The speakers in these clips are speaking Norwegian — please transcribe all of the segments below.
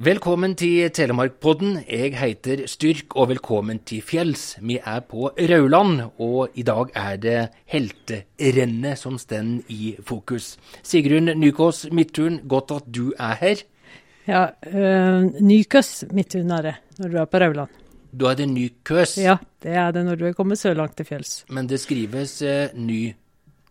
Velkommen til Telemarkpodden. Jeg heter Styrk, og velkommen til fjells. Vi er på Rauland, og i dag er det helterennet som står i fokus. Sigrun Nykås Midtun, godt at du er her. Ja, øh, Nykøs Midtun er det når du er på Rauland. Da er det Nykøs, Ja, det er det når du er kommet så langt til fjells. men det skrives øh, Nykos.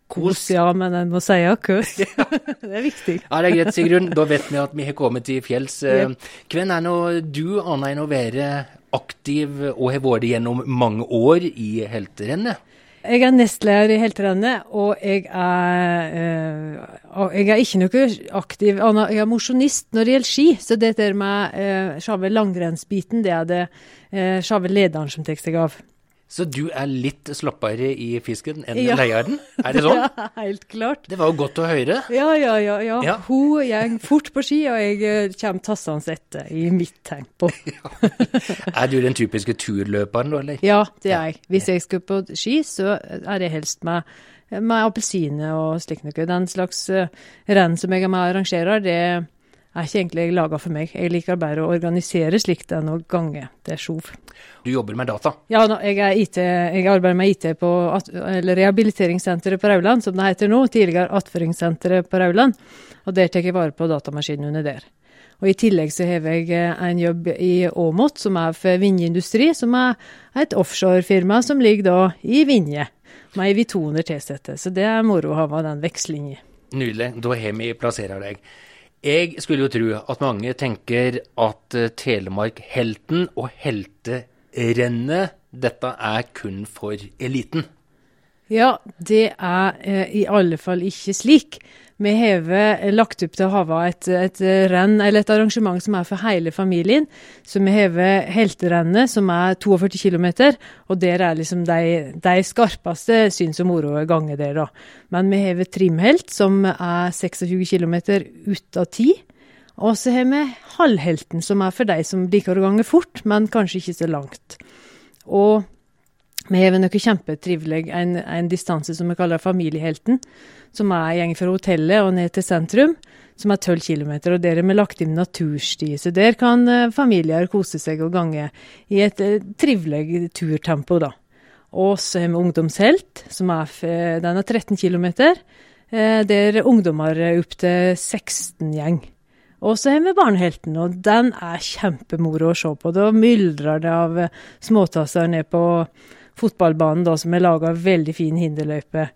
Kos, ja, men en må si kos. det er viktig. Ja, det er greit, Sigrun. Da vet vi at vi har kommet til fjells. Eh, Hvem er nå du, annet enn å være aktiv og har vært gjennom mange år i helterennet? Jeg er nestleder i Helterennet, og jeg er, øh, jeg er ikke noe aktiv Jeg er mosjonist når det gjelder ski, så det der med øh, sjølve langrennsbiten, det er det øh, sjølve lederen som tar seg av. Så du er litt slappere i fisken enn Ja. lederen? Er det sånn? Ja, helt klart. Det var jo godt å høre. Ja, ja, ja. ja. Ja. Hun går fort på ski, og jeg øh, kommer tassende etter i mitt tempo. Er du den typiske turløperen, da, eller? Ja, det er jeg. Hvis jeg skal på ski, så er det helst med, med appelsiner og slikt noe. Den slags uh, renn som jeg er arrangerer, det er ikke egentlig laga for meg. Jeg liker bare å organisere slikt enn å gange det er sjov. Du jobber med data. Ja, jeg, IT, jeg arbeider med IT på eller rehabiliteringssenteret på Rauland, som det heter nå. Tidligere attføringssenteret på Rauland. Og der tar jeg vare på datamaskinen under der. Og I tillegg så har jeg eh, en jobb i Åmot, som er for Vinje Industri, som er et offshorefirma som ligger da i Vinje, med vi 200 ansatte. Så det er moro å ha med den vekslinga. Nydelig. Da har vi plassert deg. Jeg skulle jo tro at mange tenker at eh, Telemark-helten og helterennet, dette er kun for eliten. Ja, det er eh, i alle fall ikke slik. Vi har eh, lagt opp til å ha et, et renn, eller et arrangement som er for hele familien. Så vi har helterennet, som er 42 km, og der er liksom de, de skarpeste syns og moroganger der, da. Men vi har trimhelt, som er 26 km ut av 10. Og så har vi halvhelten, som er for de som liker å gange fort, men kanskje ikke så langt. Og vi har noe kjempetrivelig, en, en distanse som vi kaller familiehelten, som er gjeng fra hotellet og ned til sentrum, som er 12 km. Og der har vi lagt inn natursti, så der kan eh, familier kose seg og gange i et eh, trivelig turtempo, da. Og så har vi ungdomshelt, som er, den er 13 km, eh, der ungdommer er opp til 16 gjeng. Og så har vi Barnehelten, og den er kjempemoro å se på. Da myldrer det av eh, småtasser ned på fotballbanen, da, som er laga veldig fin hinderløype.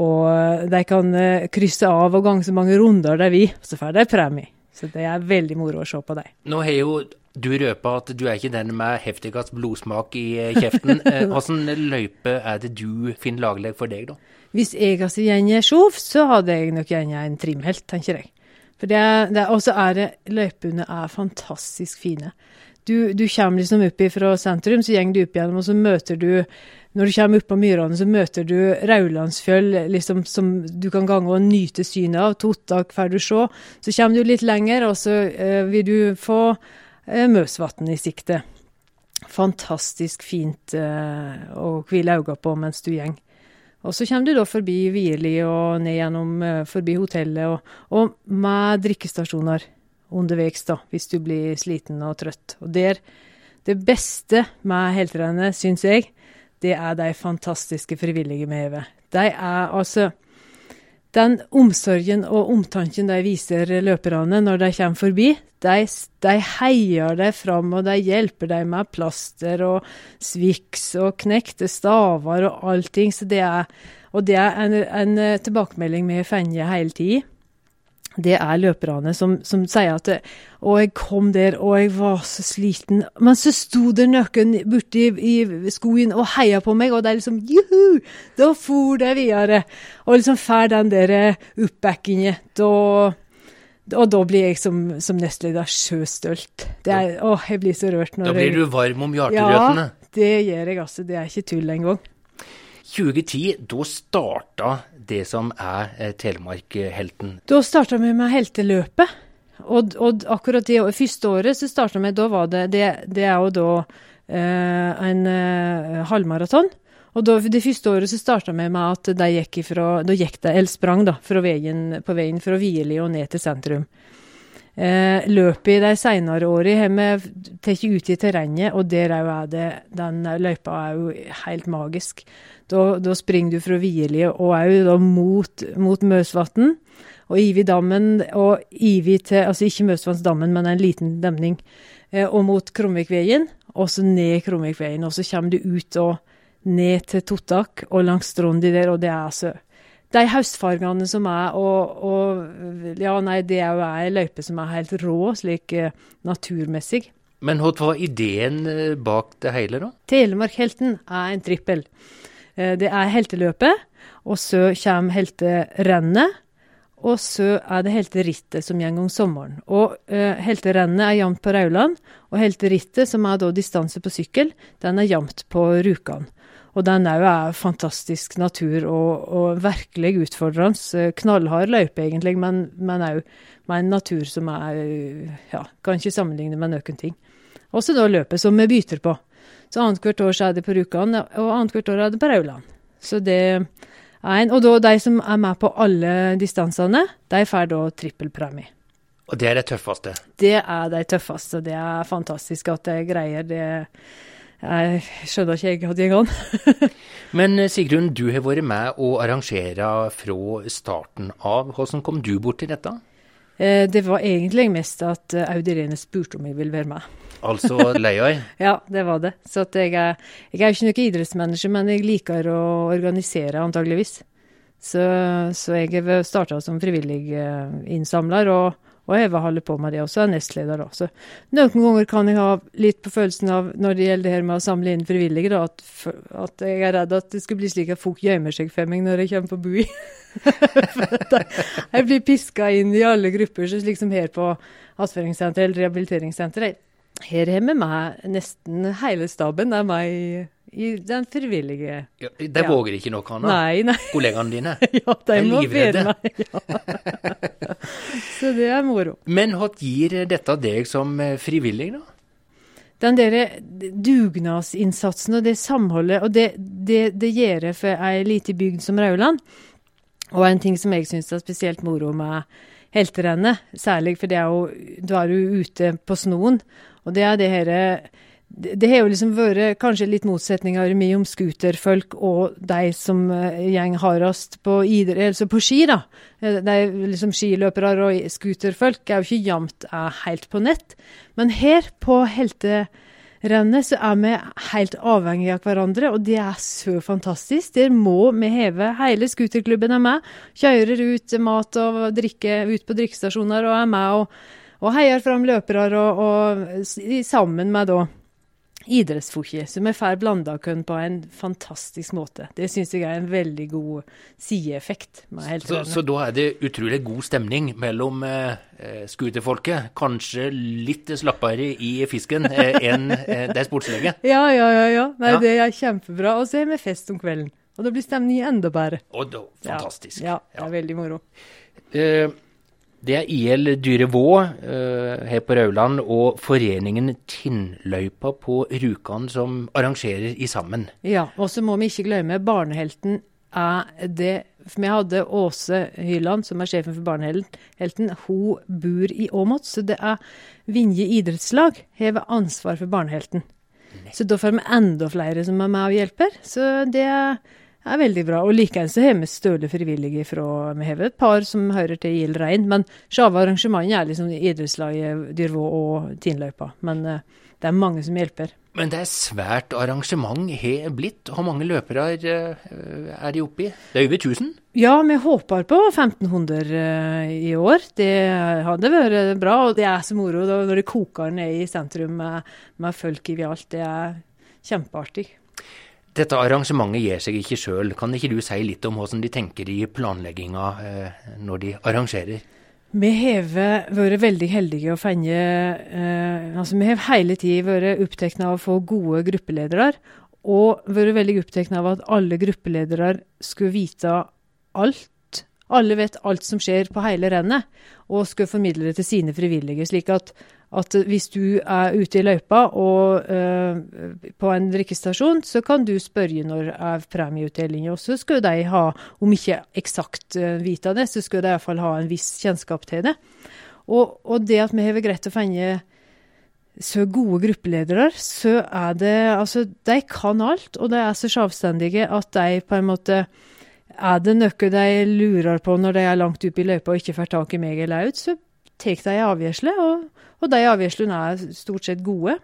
Og eh, de kan eh, krysse av og gange så mange runder de vil, så får de premie. Så det er veldig moro å se på dem. Nå har jo du røpa at du er ikke den med heftigst blodsmak i eh, kjeften. Hvilken løype er det du finner lagleg for deg, da? Hvis jeg altså gjenger sjov, så hadde jeg nok gjerne en trimhelt, tenker jeg. For det er, det er, Og er det Løypene er fantastisk fine. Du, du kommer liksom opp fra sentrum, så går du opp igjennom, og så møter du Når du kommer opp på Myrane, så møter du Raulandsfjøll, liksom, som du kan gange og nyte synet av. Tottak får du se. Så kommer du litt lenger, og så eh, vil du få eh, Møsvatn i sikte. Fantastisk fint eh, å hvile øynene på mens du går. Og så kommer du da forbi Virli, og ned gjennom eh, forbi hotellet, og, og med drikkestasjoner underveis, da, hvis du blir sliten og trøtt. Og der, det beste med helterennet, syns jeg, det er de fantastiske frivillige vi har. De er altså Den omsorgen og omtanken de viser løperne når de kommer forbi, de, de heier deg fram, og de hjelper deg med plaster og sviks og knekte staver og allting. Så det er, og det er en, en eh, tilbakemelding vi har fått hele tida. Det er løperne som, som sier at 'Å, jeg kom der, og jeg var så sliten'. Men så sto det noen borti i skogen og heia på meg, og det er liksom 'juhu', da for de videre. Og liksom får den der oppbackingen. Da og da blir jeg som, som nestleder sjøstolt. Det å, jeg blir så rørt. når Da blir du varm om hjerterøttene. Ja, det gjør jeg altså. Det er ikke tull engang. 2010, da starta det som er eh, Telemark-helten. Da starta vi med helteløpet. Og, og akkurat det første året så starta vi, da var det Det, det er jo da eh, en eh, halvmaraton. Og da, det første året så starta vi med at de gikk ifra, da gikk de, eller sprang da, veien, på veien fra Hvili og ned til sentrum. Eh, løpet de senere åra har vi tatt ut i terrenget, og der òg er det Den løypa er jo helt magisk. Da, da springer du fra Vierlie og òg mot, mot Møsvatn og Ivi dammen, og Ivi til Altså ikke Møsvannsdammen, men en liten demning. Eh, og mot Kromvikveien, og så ned Kromvikveien. Og så kommer du ut og ned til Tottak og langs Strondi der, og det er altså de høstfargene som er, og, og Ja, nei, det er jo ei løype som er helt rå, slik uh, naturmessig. Men hva var ideen uh, bak det hele, da? Telemarkhelten er en trippel. Uh, det er helteløpet, og så kommer helterennet. Og så er det helterittet som går om sommeren. Og uh, helterennet er jevnt på Rauland, og helterittet, som er da distanse på sykkel, den er jevnt på Rjukan. Og den òg er fantastisk natur og, og virkelig utfordrende. Eh, knallhard løype, egentlig, men òg med en natur som er Ja, kan ikke sammenligne med noen ting. Også da løpet som vi bytter på. Så annethvert år så er det på Rjukan, og annethvert år er det på Rauland. Så det er en, Og da de som er med på alle distansene, de får da trippelpremie. Og det er det tøffeste? Det er de tøffeste. Det er fantastisk at de greier det jeg skjønner ikke jeg hadde det går. Men eh, Sigrun, du har vært med å arrangere fra starten av. Hvordan kom du bort til dette? Eh, det var egentlig mest at eh, Aud Irene spurte om jeg ville være med. Altså Leiøy? ja, det var det. Så jeg er, jeg er ikke noen idrettsmenneske, men jeg liker å organisere, antageligvis. Så, så jeg starta som frivillig innsamler. og og jeg vil holde på med det også, er nestleder da. Så noen ganger kan jeg ha litt på følelsen av, når det gjelder det her med å samle inn frivillige, da, at, at jeg er redd at det skal bli slik at folk gjemmer seg for meg når jeg kommer på bui. jeg blir piska inn i alle grupper, så slik som her på attføringssenteret eller rehabiliteringssenteret. Her har vi med nesten hele staben. Det er meg i den frivillige ja, De våger ikke noe annet? Nei, nei. Kollegaene dine? ja, de, er må livredde. Meg, Ja. Så det er moro. Men hva gir dette deg som eh, frivillig, da? Den der dugnadsinnsatsen og det samholdet, og det, det, det gjør jeg for ei lita bygd som Rauland. Og en ting som jeg syns er spesielt moro med helterennet, særlig for det er jo, da er du ute på snoen, og det er det herre det, har jo liksom vært kanskje litt motsetninger mellom scooterfolk og de som uh, gjeng hardest på, altså på ski, da. Eh, de liksom skiløpere og scooterfolk er jo ikke jevnt helt på nett. Men her på helterennet så er vi helt avhengige av hverandre, og det er så fantastisk. Der må vi heve. Hele scooterklubben er med. Kjører ut mat og drikke ut på drikkestasjoner og er med og, og heier fram løpere og, og sammen med da idrettsfotball, så vi får blanda oss på en fantastisk måte. Det syns jeg er en veldig god sideeffekt. Så, så, da er det utrolig god stemning mellom eh, skuterfolket, kanskje litt slappere i fisken eh, enn eh, de sportslige? Ja, ja, ja. ja. Nei, ja. Det er kjempebra. Og så er vi fest om kvelden. Og da blir stemningen enda bedre. Og da, fantastisk. Ja, ja, det er veldig moro. Eh, det er IL Dyrevå uh, her på Rauland og foreningen Tinnløypa på Rjukan som arrangerer i sammen. Ja, og så må vi ikke glemme barnehelten er det Vi hadde Åse Hyland, som er sjefen for Barnehelten. Hun bor i Åmot, så det er Vinje idrettslag har ansvar for Barnehelten. Så da får vi enda flere som er med og hjelper. Så det er er veldig bra. Og likeens har vi støle frivillige fra Vi har et par som hører til Gild Rein, men sjave arrangementet er liksom idrettslaget Dyrvå og Tinløypa. Men uh, det er mange som hjelper. Men det er svært arrangement har blitt. Hvor mange løpere er, er de oppe i? Det er over 1000? Ja, vi håper på 1500 uh, i år. Det hadde vært bra. Og det er så moro når det koker ned i sentrum med, med folk i alt. Det er kjempeartig. Dette arrangementet gir seg ikke sjøl. Kan ikke du si litt om hvordan de tenker i planlegginga eh, når de arrangerer? Vi har vært veldig heldige å finne eh, altså Vi har hele tida vært opptatt av å få gode gruppeledere. Og vært veldig opptatt av at alle gruppeledere skulle vite alt. Alle vet alt som skjer på hele rennet, og skal formidle det til sine frivillige. slik at at hvis du er ute i løypa og øh, på en drikkestasjon, så kan du spørre når er premieutdeling. Og så skal de ha, om ikke eksakt uh, vite det, så skal de iallfall ha en viss kjennskap til det. Og, og det at vi har greid å finne så gode gruppeledere, så er det Altså, de kan alt, og de er så selvstendige at de på en måte Er det noe de lurer på når de er langt oppe i løypa og ikke får tak i meg eller Aud, så tar de avgjørelse, og, og de avgjørelsene er stort sett gode.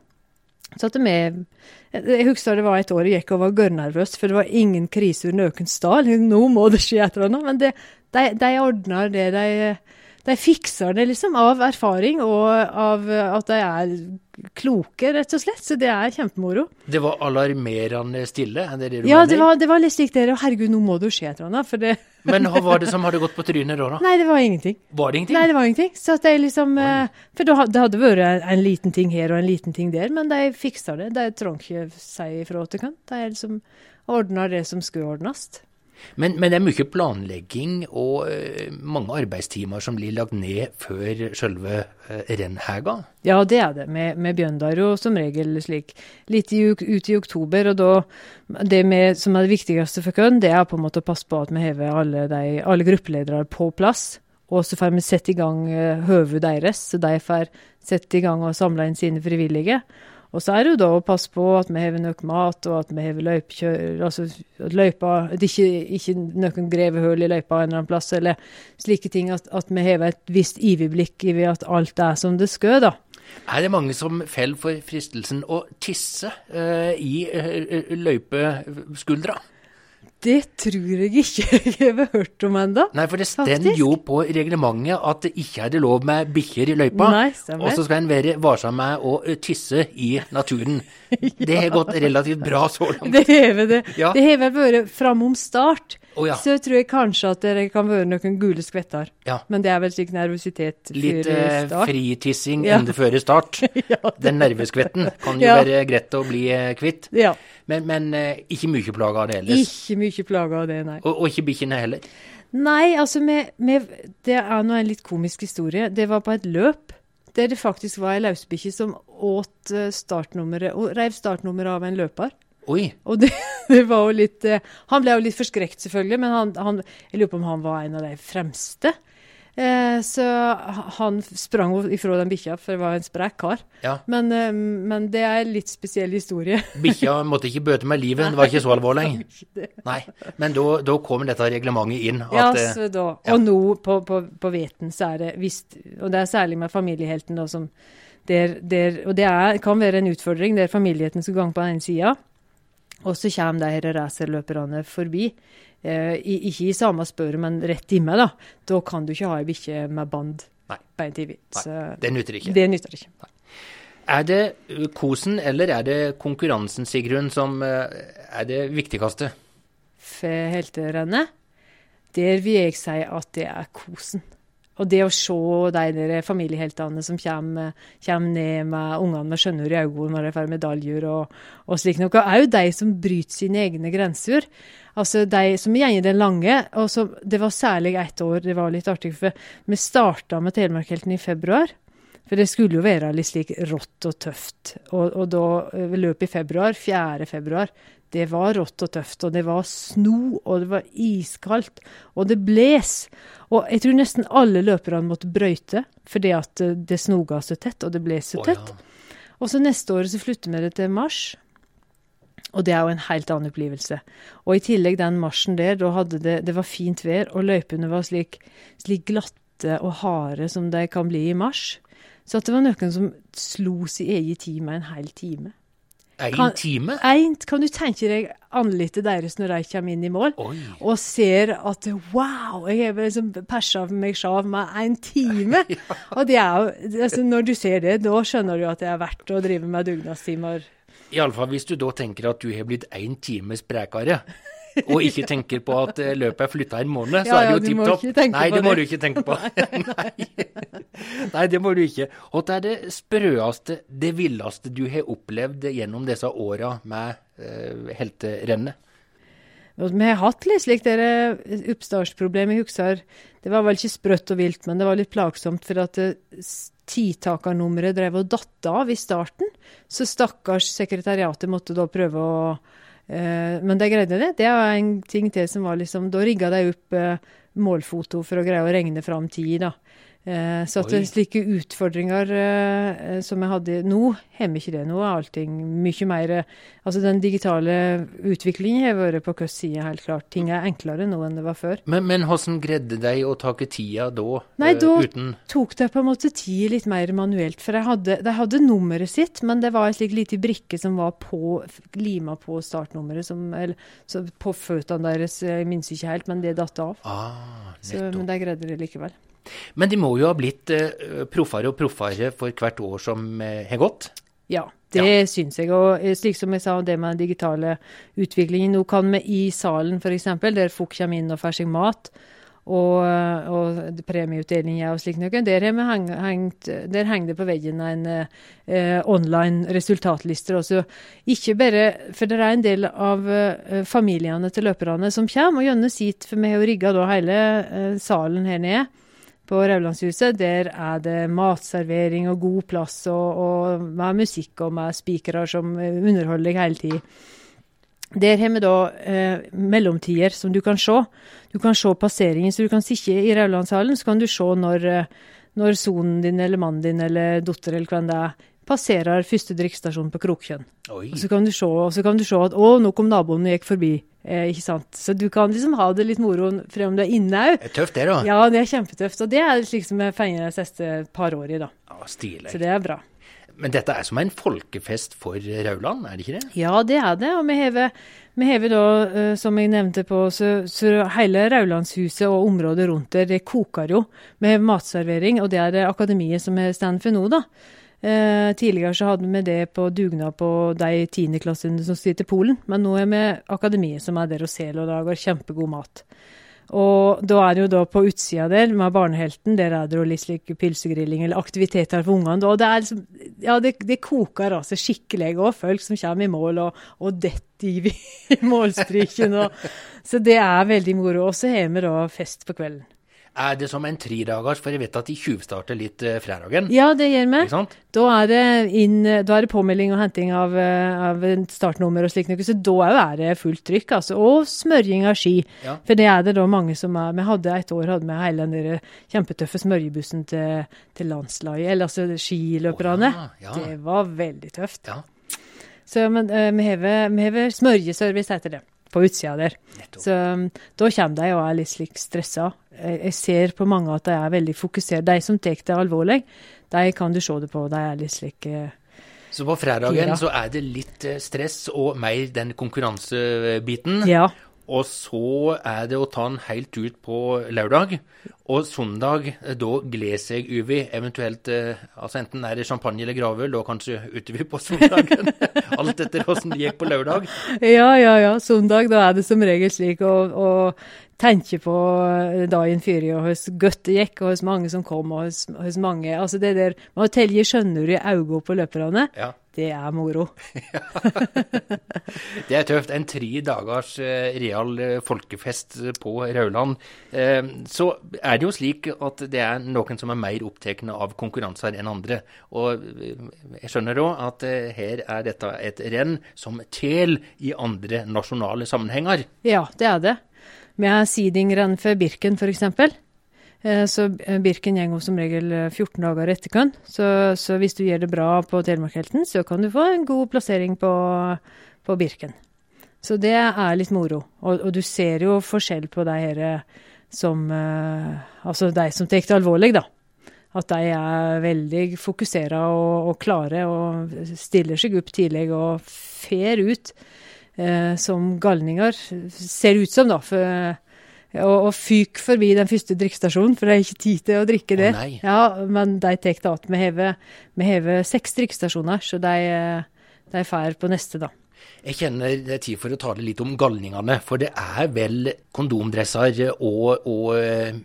Så at med, Jeg husker det var et år jeg gikk og var gørrnervøs, for det var ingen krise under Økensdal. Nå må det skje et eller annet. Men det, de, de ordner det de de fikser det liksom av erfaring og av at de er kloke, rett og slett. Så det er kjempemoro. Det var alarmerende stille? Er det det du ja, mener? det var, det var litt slik det. Herregud, nå må det jo skje et eller annet. For det Men hva var det som hadde gått på trynet da? da? Nei, det var ingenting. Var det ingenting? Nei, det var ingenting. Så at de liksom Oi. For det hadde- vært en, en liten ting her og en liten ting der, men de fikser det. De trenger ikke si ifra til hvem. De liksom ordner det som skulle ordnes. Men, men det er mye planlegging og eh, mange arbeidstimer som blir lagt ned før selve uh, rennhega. Ja, det er det. Med begynner jo som regel slik litt i, ut i oktober. Og da det med, som er det viktigste for oss, det er på en måte å passe på at vi hever alle, alle gruppeledere på plass. Og så får vi sette i gang uh, høvet deres, så de får sette i gang og samle inn sine frivillige. Og så er det jo da å passe på at vi har nok mat, og at vi har løypekjører Altså at løypa At ikke, ikke noen graver hull i løypa en eller annen plass, eller slike ting. At, at vi har et visst overblikk i at alt er som det skal, da. Er det mange som faller for fristelsen å tisse uh, i uh, løypeskuldra? Det tror jeg ikke jeg har hørt om ennå. Nei, for det står jo på reglementet at det ikke er det lov med bikkjer i løypa. Nei. Og så skal en være varsom med å eh, tisse i naturen. Det har gått relativt bra så langt. Det har det. Ja. Det har vel vært framom start. Å ja. Så tror jeg kanskje at det kan være noen gule skvetter. Ja. Men det er vel slik nervøsitet Litt eh, fritissing Ja. enda før start. Ja, Den nerveskvetten kan jo være greit å bli eh, kvitt. ja. Men, men eh, ikke mye plaga av det ellers. Ikke mye plaga av det, nei. Og, og ikke bikkjene heller. Nei, altså med, med, Det er nå en litt komisk historie. Det var på et løp der det faktisk var ei løsbikkje som åt eh, startnummeret og reiv startnummeret av en løper. Oi. Og det, det var jo litt eh, Han ble jo litt forskrekket, selvfølgelig, men han, han, jeg lurer på om han var en av de fremste. Eh, så han sprang ifra den bikkja, for det var en sprek kar. Ja. Men, eh, men det er en litt spesiell historie. Bikkja måtte ikke bøte med livet, det var ikke så alvorlig. Nei. Men da, da kom dette reglementet inn. At, Ja, så da. ja. Og nå på, på, på Veten så er det visst Og det er særlig med familiehelten, da, som der, der, Og det er, kan være en utfordring der familiehelten skal gange på den ene sida, og så kommer de her racerløperne forbi. Eh, ikke i samme spør, men rett i meg, da. Da kan du ikke ha ei bikkje med band Nei. beint i. Nei, Så det nytter ikke. det nytter ikke. Er det uh, kosen eller er det konkurransen, Sigrun, som uh, er det viktigste? For helterennet, der vil jeg si at det er kosen. Og det å se de der familieheltene som kommer, kommer ned med ungene med skjønnur i øynene når de får medaljer og, og slik noe. Òg de som bryter sine egne grenser. Altså de som går den lange. og som, Det var særlig ett år det var litt artig, for vi starta med Telemarkhelten i februar. For det skulle jo være litt slik rått og tøft. Og, og da eh, løp i februar, 4. februar, det var rått og tøft. Og det var sno, og det var iskaldt, og det bles. Og jeg tror nesten alle løperne måtte brøyte, fordi at eh, det snoga så tett, og det ble så tett. tett. ja. Og så neste året så flytter vi det til mars. Og det er jo en helt annen opplevelse. Og i tillegg den marsjen der, da hadde det, det var fint vær, og løypene var slik, slik glatte og harde som de kan bli i mars. Så at det var noen som slo sin egen tid med en hel time. En time? Ein, kan du tenke deg ansiktet deres når de kommer inn i mål? Oi. og ser at wow, jeg har liksom persa meg sjav med en time. Og det er jo, altså Når du ser det, da skjønner du at det er verdt å drive med dugnadstimer. Iallfall hvis du da tenker at du har blitt én time sprekere, og ikke tenker på at eh, løpet er flytta en måned, så Ja, er det jo tipp topp. Nei, det må det. du ikke tenke på. Nei. Nei, det må du ikke. Og det er det sprøeste, det villeste du har opplevd gjennom disse åra med uh, helterennet? Vi har hatt litt slik dere oppstartsproblem. Jeg husker det var vel ikke sprøtt og vilt, men det var litt plagsomt. For at titakernummeret drev og datt av i starten. Så stakkars sekretariatet måtte da prøve å eh, Men de greide det. Det var en ting til som var liksom Da rigga de opp eh, målfoto for å greie å regne fram tid, da. Eh, så at Oi. slike utfordringer eh, som jeg hadde nå, hemmer ikke det. Nå er allting mye mer eh, Altså den digitale utviklingen har vært på hvilken side, helt klart. Ting er enklere nå enn det var før. Men, men hvordan greide de å take tida da? Nei, da- uten tok det på en måte tid litt mer manuelt. For jeg hadde, de hadde nummeret sitt, men det var en slik liten brikke som var på, lima på startnummeret, som, eller så på føttene deres. Jeg minnes ikke helt, men det datt av. Ah, Så, men de greide det likevel. Men de må jo ha blitt eh, proffere og proffere for hvert år som eh, har gått? Ja, det syns jeg. Og eh, slik som jeg sa, det med den digitale utviklingen. Nå kan vi i salen f.eks., der folk kommer inn og får seg mat, og, og premieutdelinger og slik noe, der, heng, hengt, der henger det på veggen en eh, online resultatlister også. Ikke bare For det er en del av eh, familiene til løperne som kommer, og gjerne sitt, for vi har jo rigga hele eh, salen her nede på Raulandshuset. Der er det matservering og god plass, og, og med musikk og med spikere som eh, underholder deg hele tida. Der har vi da eh, mellomtider som du kan se. Du kan se passeringen, så du kan sitte i Raulandshallen, så kan du se når, eh, når sonen din eller mannen din eller datter eller hvem det er, passerer første drikkestasjon på Krokkjønn. Og så kan du se, så kan du se at å, nå kom naboen og gikk forbi. Eh, ikke sant? Så du kan liksom ha det litt moro frem om du er inne òg. Det er tøft det, da. Ja, det er kjempetøft. Og det er slik som jeg feirer de siste par åra, da. Ja, Stilig. Så det er bra. Men dette er som en folkefest for Rauland, er det ikke det? Ja, det er det. Og vi hever, vi hever da, eh, som jeg nevnte på, så, så hele Raulandshuset og området rundt der, det koker jo. Vi har matservering, og det er det akademiet som stand for nå, da. Eh, tidligere så hadde vi det på dugnad på de tiendeklassene som sitter til Polen, men nå er vi akademiet som er der og selger og lager kjempegod mat. Og da er det jo da på utsida der, med Barnehelten, der er det jo litt slik pilsegrilling eller aktiviteter for ungene. og det er liksom, ja, det, det koker altså skikkelig òg. Folk som kommer i mål og, og detter i i. Og, så det er veldig moro. Og så har vi da fest på kvelden. Er det som en tredagers, for jeg vet at de tjuvstarter litt eh, fredagen? Ja, det gjør vi. Da er det, inn, da er det påmelding og henting av, eh, av startnummer og slikt noe, så da er det fullt trykk, altså. Og smørjing av ski. Ja. For det er det da mange som er Vi hadde et år hadde vi hele den der kjempetøffe smørjebussen til, til landslaget, eller altså skiløperne. Ja, ja. Det var veldig tøft. Ja, Så men, eh, vi hever smørjeservice, heter det. På utsida der. nettopp. Så um, da kommer de og er litt slik stressa. Jeg, ser på mange at de er veldig fokusert. De som tar det alvorlig, de kan du se det på. De er litt slik eh, Så på fredagen så er det litt eh, stress og mer den konkurransebiten. Ja. Og så er det å ta den helt ut på lørdag. Og søndag, eh, da gleder seg Uvi. eventuelt eh, altså Enten er det champagne eller gravøl, da kanskje utover på søndagen. Alt etter åssen det gikk på lørdag. Ja, ja, ja. Søndag, da er det som regel slik Og, å tenke på dagen før og hvordan godt det gikk, og hos mange som kom, og hos, hos mange Altså det der med å telje skjønner i øynene på løperne, Ja, det er moro. Det er tøft. En tre dagers eh, real eh, folkefest på Rauland. Eh, så er det jo slik at det er noen som er mer opptatt av konkurranser enn andre. Og eh, jeg skjønner òg at eh, her er dette et renn som teller i andre nasjonale sammenhenger. Ja, det er det. Har seedingrenn for Birken, f.eks. Så eh, Birken går som regel eh, 14 dager etter kønn. Så, så hvis du gjør det bra på Telemarkhelten, så kan du få en god plassering på, på Birken. Så det er litt moro. Og, og du ser jo forskjell på de her eh, som eh, Altså de som tar det alvorlig, da. At de er veldig fokusert og, og klare og stiller seg opp tidlig og fer ut eh, som galninger. Ser ut som, da. For, og, og fyk forbi den første drikkestasjonen, for det er ikke tid til å drikke der. ja, men de tar det at Vi hever seks drikkestasjoner, så de, eh, de får på neste, da. Jeg kjenner det er tid for å tale litt om galningene, for det er vel kondomdresser og, og eh,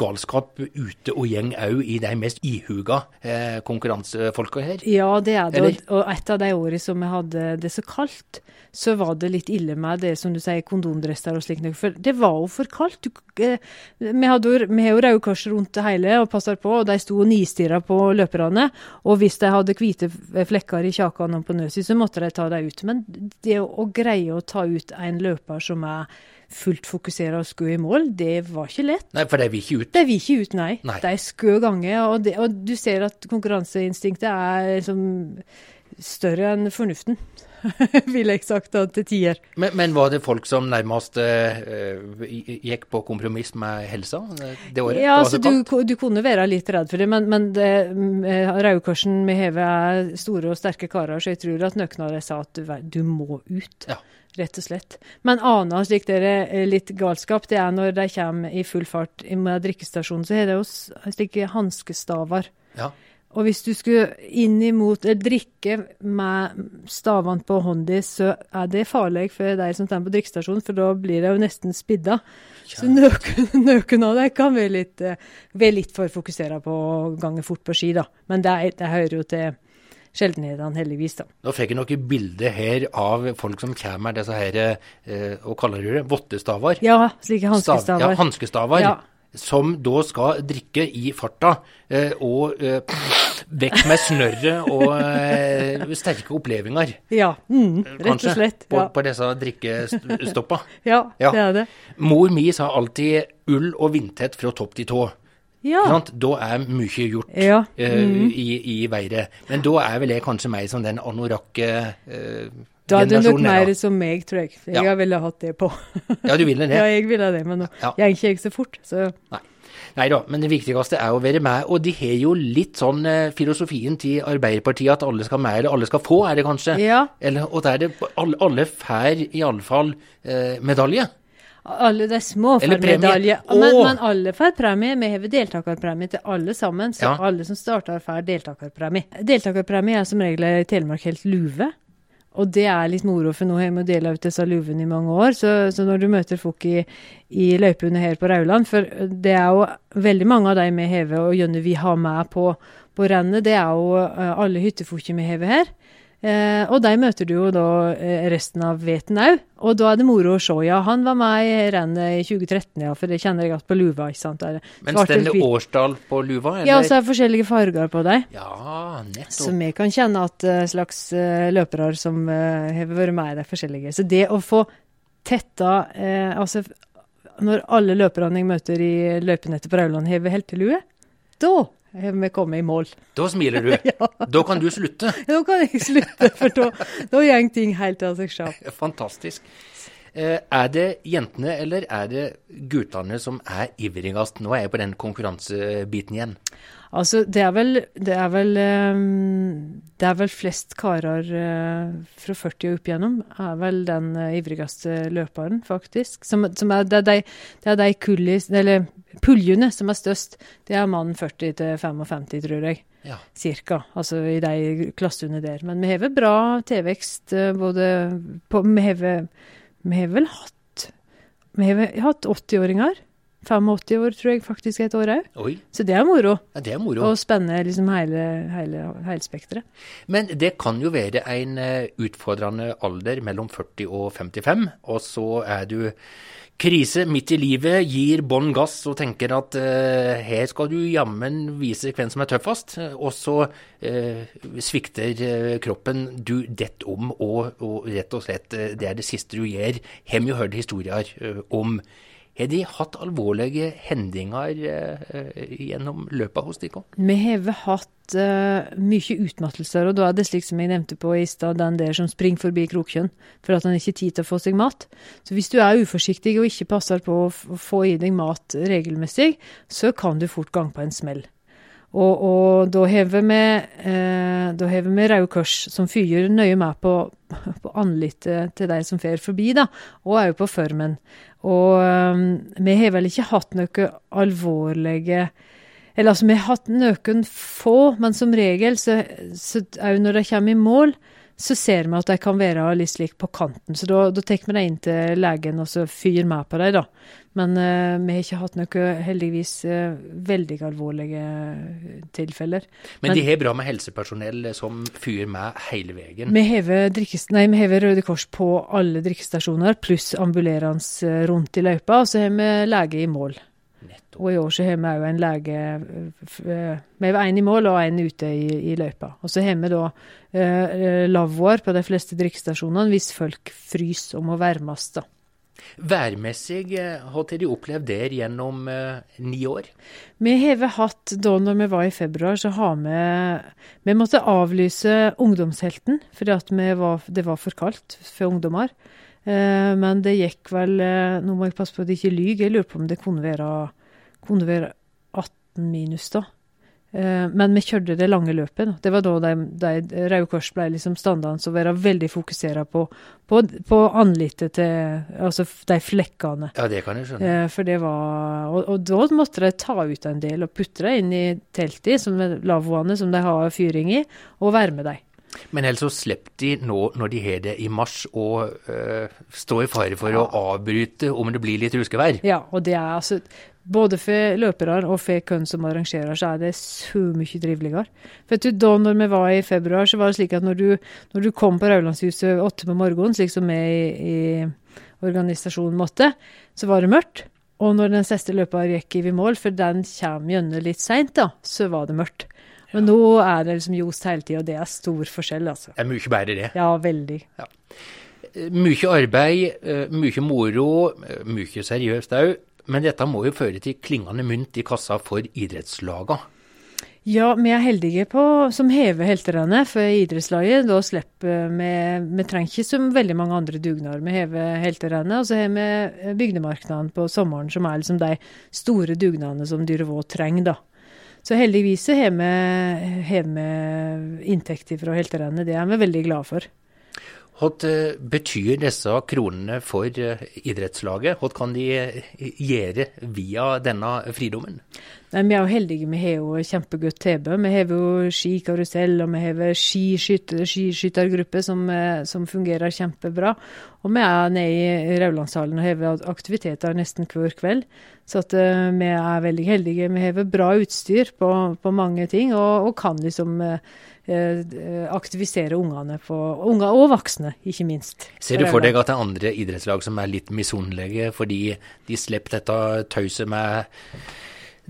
galskap ute og gjeng òg i de mest ihuga eh, konkurransefolka her. Ja, det er det. Eller? Og, et av de årene som vi hadde det så kaldt, så var det litt ille med det som du sier, kondomdresser og slikt. For det var jo for kaldt. Du, eh, vi, hadde, vi har jo Røde Kors rundt det hele og passer på, og de sto og nistirra på løperne. Og hvis de hadde hvite flekker i kjakene og på nøsa, så måtte de ta dem ut. Men det å, greie å ta ut en løper som er fullt fokusert og skulle i mål, det var ikke lett. Nei, for de vil ikke ut. De vil ikke ut, nei. Nei. De skø gange. Og, det, og du ser at konkurranseinstinktet er liksom større enn fornuften, ville jeg sagt da, til tider. Men, men var det folk som nærmest uh, gikk på kompromiss med helsa eh, det året? Ja, altså du, du kunne være litt redd for det, men, men Røde Korsen med Heve er store og sterke karer, så jeg tror at noen av dem sa at du, du må ut. Ja. Rett og slett. Men annet slik det er litt galskap, det er når de kommer i full fart med drikkestasjonen, så har de jo slike hanskestaver. Ja. Og hvis du skulle inn imot eller drikke med stavene på hånda, så er det farlig for de som står på drikkestasjonen, for da blir de jo nesten spidda. Så noen noen av dem kan være litt, være litt for fokusert på å gange fort på ski, da. Men det, det hører jo til sjeldenhetene, heldigvis, da. Nå fikk jeg noen bilder her av folk som kommer med disse her, eh, hva kaller det, vottestaver? Ja, slike Stav- Ja, hanskestavar. Ja. Som da skal drikke i farta, eh, og eh, vekk med snørret og uh, sterke opplevelser. Ja, mm, rett Kanskje, og slett. på, Ja, på disse drikkestoppa. ja, Ja. det er det. Mor mi sa alltid ull og vindtett fra topp til tå. Ja. Da er mye gjort Ja, mm. uh, i, i været. Men da er vel jeg kanskje mer som den anorakke generasjonen. Da er du nok mer som meg, tror jeg. Jeg Ja. ville hatt det på. Ja, du ville det? Ja, jeg ville det, men nå Ja. går ikke jeg så fort, så Nei da, men det viktigste er å være med. Og de har jo litt sånn eh, filosofien til Arbeiderpartiet at alle skal med, eller alle skal få, er det kanskje? Ja. Eller, og der er det alle, alle får i alle fall eh, medalje. Alle de små får medalje. Men, men alle får premie. Vi har deltakerpremie til alle sammen, så Ja. alle som starter, får deltakerpremie. Deltakerpremie er som regel i Telemark helt luve. Og det er litt moro, for nå har vi delt ut disse luvene i mange år. Så, så når du møter folk i, i løypene her på Rauland For det er jo veldig mange av de vi har og gjerne vi har med på, på rennet, det er jo eh, alle hyttefolkene vi har her. Eh, og de møter du jo da eh, resten av veten òg. Og da er det moro å se. Ja, han var med i rennet i 2013, ja, for det kjenner jeg igjen på luva. ikke sant? Der, Men stender årstall på luva? Eller? Ja, og så er det forskjellige farger på dem. Ja, Så vi kan kjenne at uh, slags uh, løpere som uh, har vært med i de forskjellige. Så det å få tetta uh, Altså, når alle løperne jeg møter i løypenettet på Rauland har heltelue, da vi kommet i mål. Da smiler du. Da kan du slutte. Da kan jeg slutte, for da, da går ting helt av seg sjøl. Fantastisk. Eh, er det jentene eller er det guttene som er ivrigst? Nå er jeg på den konkurransebiten igjen. Altså, det er vel Det er vel, ehm, det er vel flest karer eh, fra 40 og opp igjennom. Er vel den eh, ivrigste løperen, faktisk. Som, som er, det er de, det er de kullis, eller puljene som er størst. Det er mannen 40 til 55, tror jeg. Ja. Cirka. Altså i de klassene der. Men vi har vel bra tilvekst eh, både på Vi har vel- hatt Vi har vel hatt 80-åringer. 85 år, tror jeg faktisk et år òg. Så det er moro. ja, det er moro. Og spenne liksom hele, hele, hele spekteret. Men det kan jo være en eh, utfordrende alder mellom 40 og 55, og så er du krise midt i livet, gir bånn gass og tenker at eh, her skal du jammen vise hvem som er tøffest, og så eh, svikter eh, kroppen, du detter om, og, og rett og slett eh, det er det siste du gjør. Har vi hørt historier om. Har de hatt alvorlige hendinger eh, eh, gjennom løpet hos dere? Vi har hatt eh, mye utmattelser, og da er det slik som jeg nevnte på i stad, den der som springer forbi krokjønn for at han ikke har tid til å få seg mat. Så hvis du er uforsiktig og ikke passer på å få i deg mat regelmessig, så kan du fort gange på en smell. Og, og da har vi, eh, Røde Kors, som fyrer nøye med på, på anlittet til de som fer forbi, da, og òg på formen. Og eh, vi har vel ikke hatt noe alvorlige Eller altså, vi har hatt noen få, men som regel, så òg når de kommer i mål, så ser vi at de kan være litt slik på kanten. Så da, da tar vi dem inn til legen og så fyrer med på dem, da. Men uh, vi har ikke hatt noe, heldigvis, uh, veldig alvorlige tilfeller. Men, de har bra med helsepersonell som fyrer med hele veien. Vi hever, nei, vi hever Røde Kors på alle drikkestasjoner, pluss ambulerende eh, rundt i løypa, og så har vi lege i mål. Nettopp. Og i år så har vi òg en lege f- eh, Vi har en i mål og en ute i, i løypa. Og så har vi da eh, lavvoer på de fleste drikkestasjonene hvis folk fryser og må varmes, da. Værmessig, eh, har dere opplevd der gjennom eh, ni år? Vi har hatt, da når vi var i februar, så har vi Vi måtte avlyse Ungdomshelten fordi at vi var, det var for kaldt for ungdommer. Eh, men det gikk vel eh, Nå må jeg passe på at jeg ikke lyver. Jeg lurer på om det kunne være, kunne være 18 minus, da. Eh, men vi kjørte det lange løpet. Det var da de, de Røde Kors ble liksom standarden som være veldig fokusert på, på, på anlittet til Altså de flekkene. Ja, det kan jeg skjønne. For det var og, og da måtte de ta ut en del og putte det inn i teltet, som lavvoene som de har fyring i, og være med dem. Men ellers så slipper de nå når de har det i mars, å øh, stå i fare for å avbryte om det blir litt ruskevær. Ja, og det er altså Både for løperne og for hvem som arrangerer, så er det så mye triveligere. Vet du, da når vi var i februar, så var det slik at når du, når du kom på Raulandshuset åtte på morgenen, slik som vi i, i organisasjonen måtte, så var det mørkt. Og når den siste løperen gikk i mål, for den kommer gjennom litt seint, da, så var det mørkt. Men nå er det liksom ljost hele tida, og det er stor forskjell, altså. Det er mye bedre, det. Ja, veldig. Ja. Mye arbeid, eh, mye moro, eh, mye seriøst òg. Men dette må jo føre til klingende mynt i kassa for idrettslagene. Ja, vi er heldige på, som hever helterne for idrettslaget. Da slipper vi Vi trenger ikke så veldig mange andre dugnader. Vi hever helterne, og så har vi bygdemarkedene på sommeren, som er liksom de store dugnadene som Dyrevå trenger, da. Så heldigvis har vi, inntekter fra helterne. Det er vi veldig glad for. Hva eh, betyr disse kronene for eh, idrettslaget? Hva kan de eh, gjøre via denne fridommen? Nei, Vi er jo heldige, vi har jo kjempegodt tilbud. Vi har jo skikarusell og vi har skiskyttergruppe som, som fungerer kjempebra. Og vi er nede i Raulandshallen og har aktiviteter nesten hver kveld. Så at, uh, vi er veldig heldige. Vi har bra utstyr på, på mange ting og, og kan liksom eh, aktivisere ungene på, unger og voksne, ikke minst. Ser du for deg at det er andre idrettslag som er litt misunnelige fordi de slipper dette tauset med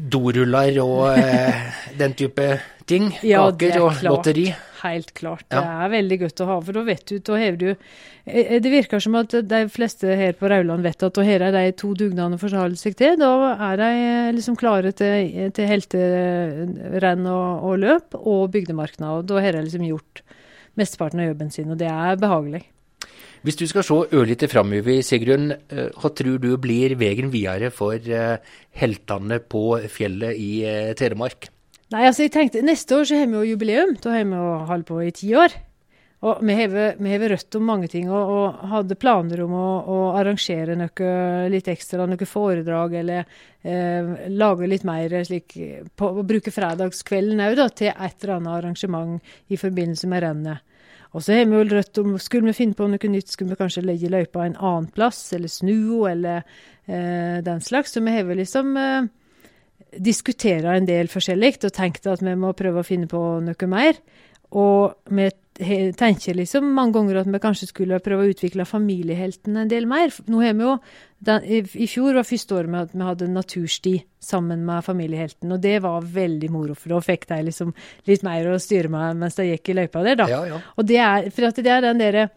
doruller og eh, den type ting? Ja, Kaker er og lotteri? Helt klart. Ja. Det er veldig godt å ha, for da vet du, da har du eh, Det virker som at de fleste her på Rauland vet at da har de de to dugnadene forholder seg til. Da er de eh, liksom klare til, til helterenn og, og løp og bygdemarkeder. Og da har de liksom gjort mesteparten av jobben sin, og det er behagelig. Hvis du skal se ørlite framover, Sigrun, eh, hva tror du blir veien videre for eh, heltene på fjellet i eh, Telemark? Nei, altså jeg tenkte, Neste år så har vi jo jubileum. Da har vi jo holdt på i ti år. Og vi har rødt om mange ting, og, og hadde planer om å, å arrangere noe litt ekstra, noe foredrag, eller eh, lage litt mer slik på, å Bruke fredagskvelden òg til et eller annet arrangement i forbindelse med rennet. Og så har vi jo rødt om Skulle vi finne på noe nytt, skulle vi kanskje legge løypa en annen plass, eller snu eller eh, den slags. Så vi har vel liksom eh, diskutert en del forskjellig, og tenkt at vi må prøve å finne på noe mer. Og vi tenker liksom mange ganger at vi kanskje skulle prøve å utvikle familiehelten en del mer. Nå har vi jo, den, i, fjor var første året med at vi hadde natursti sammen med familiehelten, og det var veldig moro, for da fikk de liksom litt mer å styre med mens de gikk i løypa der, da. Ja, ja. Og det er, for det er den dere,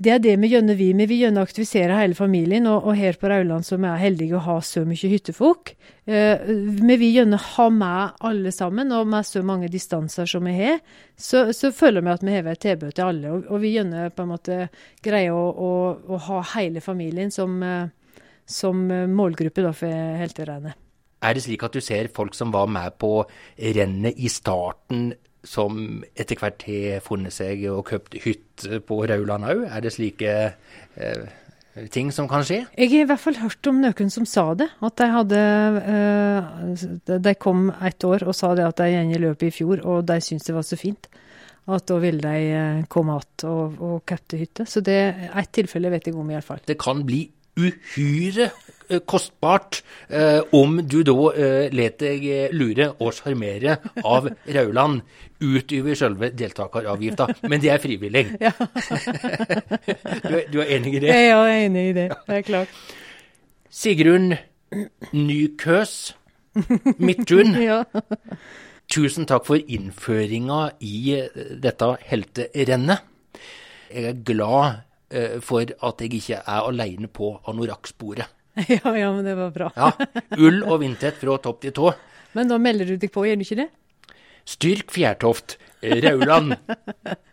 det er det vi gjør vi. Vi vil gjerne aktivisere hele familien, og, og her på Rauland så er vi heldige å ha så mye hyttefolk. Eh, vi vil gjerne ha med alle sammen, og med så mange distanser som vi har, så, så føler vi at vi har et tilbud til alle. Og, og vi gjerne på en måte greier å, å, å ha hele familien som, eh, som målgruppe da, for helterennet. Er det slik at du ser folk som var med på rennet i starten, som etter hvert har funnet seg og kjøpt hytte på Rauland òg? Er det slike eh, ting som kan skje? Jeg har i hvert fall hørt om noen som sa det. At de hadde eh, De kom et år og sa det at de gikk i løpet i fjor, og de syntes det var så fint. At da ville de eh, komme igjen og, og kjøpte hytte. Så det er ett tilfelle vet jeg om, iallfall. Det kan bli uhyre kostbart eh, om du da eh, let deg eh, lure og sjarmere av Rauland utover selve deltakeravgifta. Men det er frivillig. Ja. du, er- du er enig i det? Jeg er enig i det. Det er klart. Sigrun Nykøs, Midtun. Ja. Tusen takk for innføringa i eh, dette helterennet. Jeg er glad eh, for at jeg ikke er aleine på anorakksporet. ja, ja, men det var bra. Ja, ull og vindtett fra topp til tå. Men da melder du deg på, gjør du ikke det? Styrk Fjærtoft, Rauland.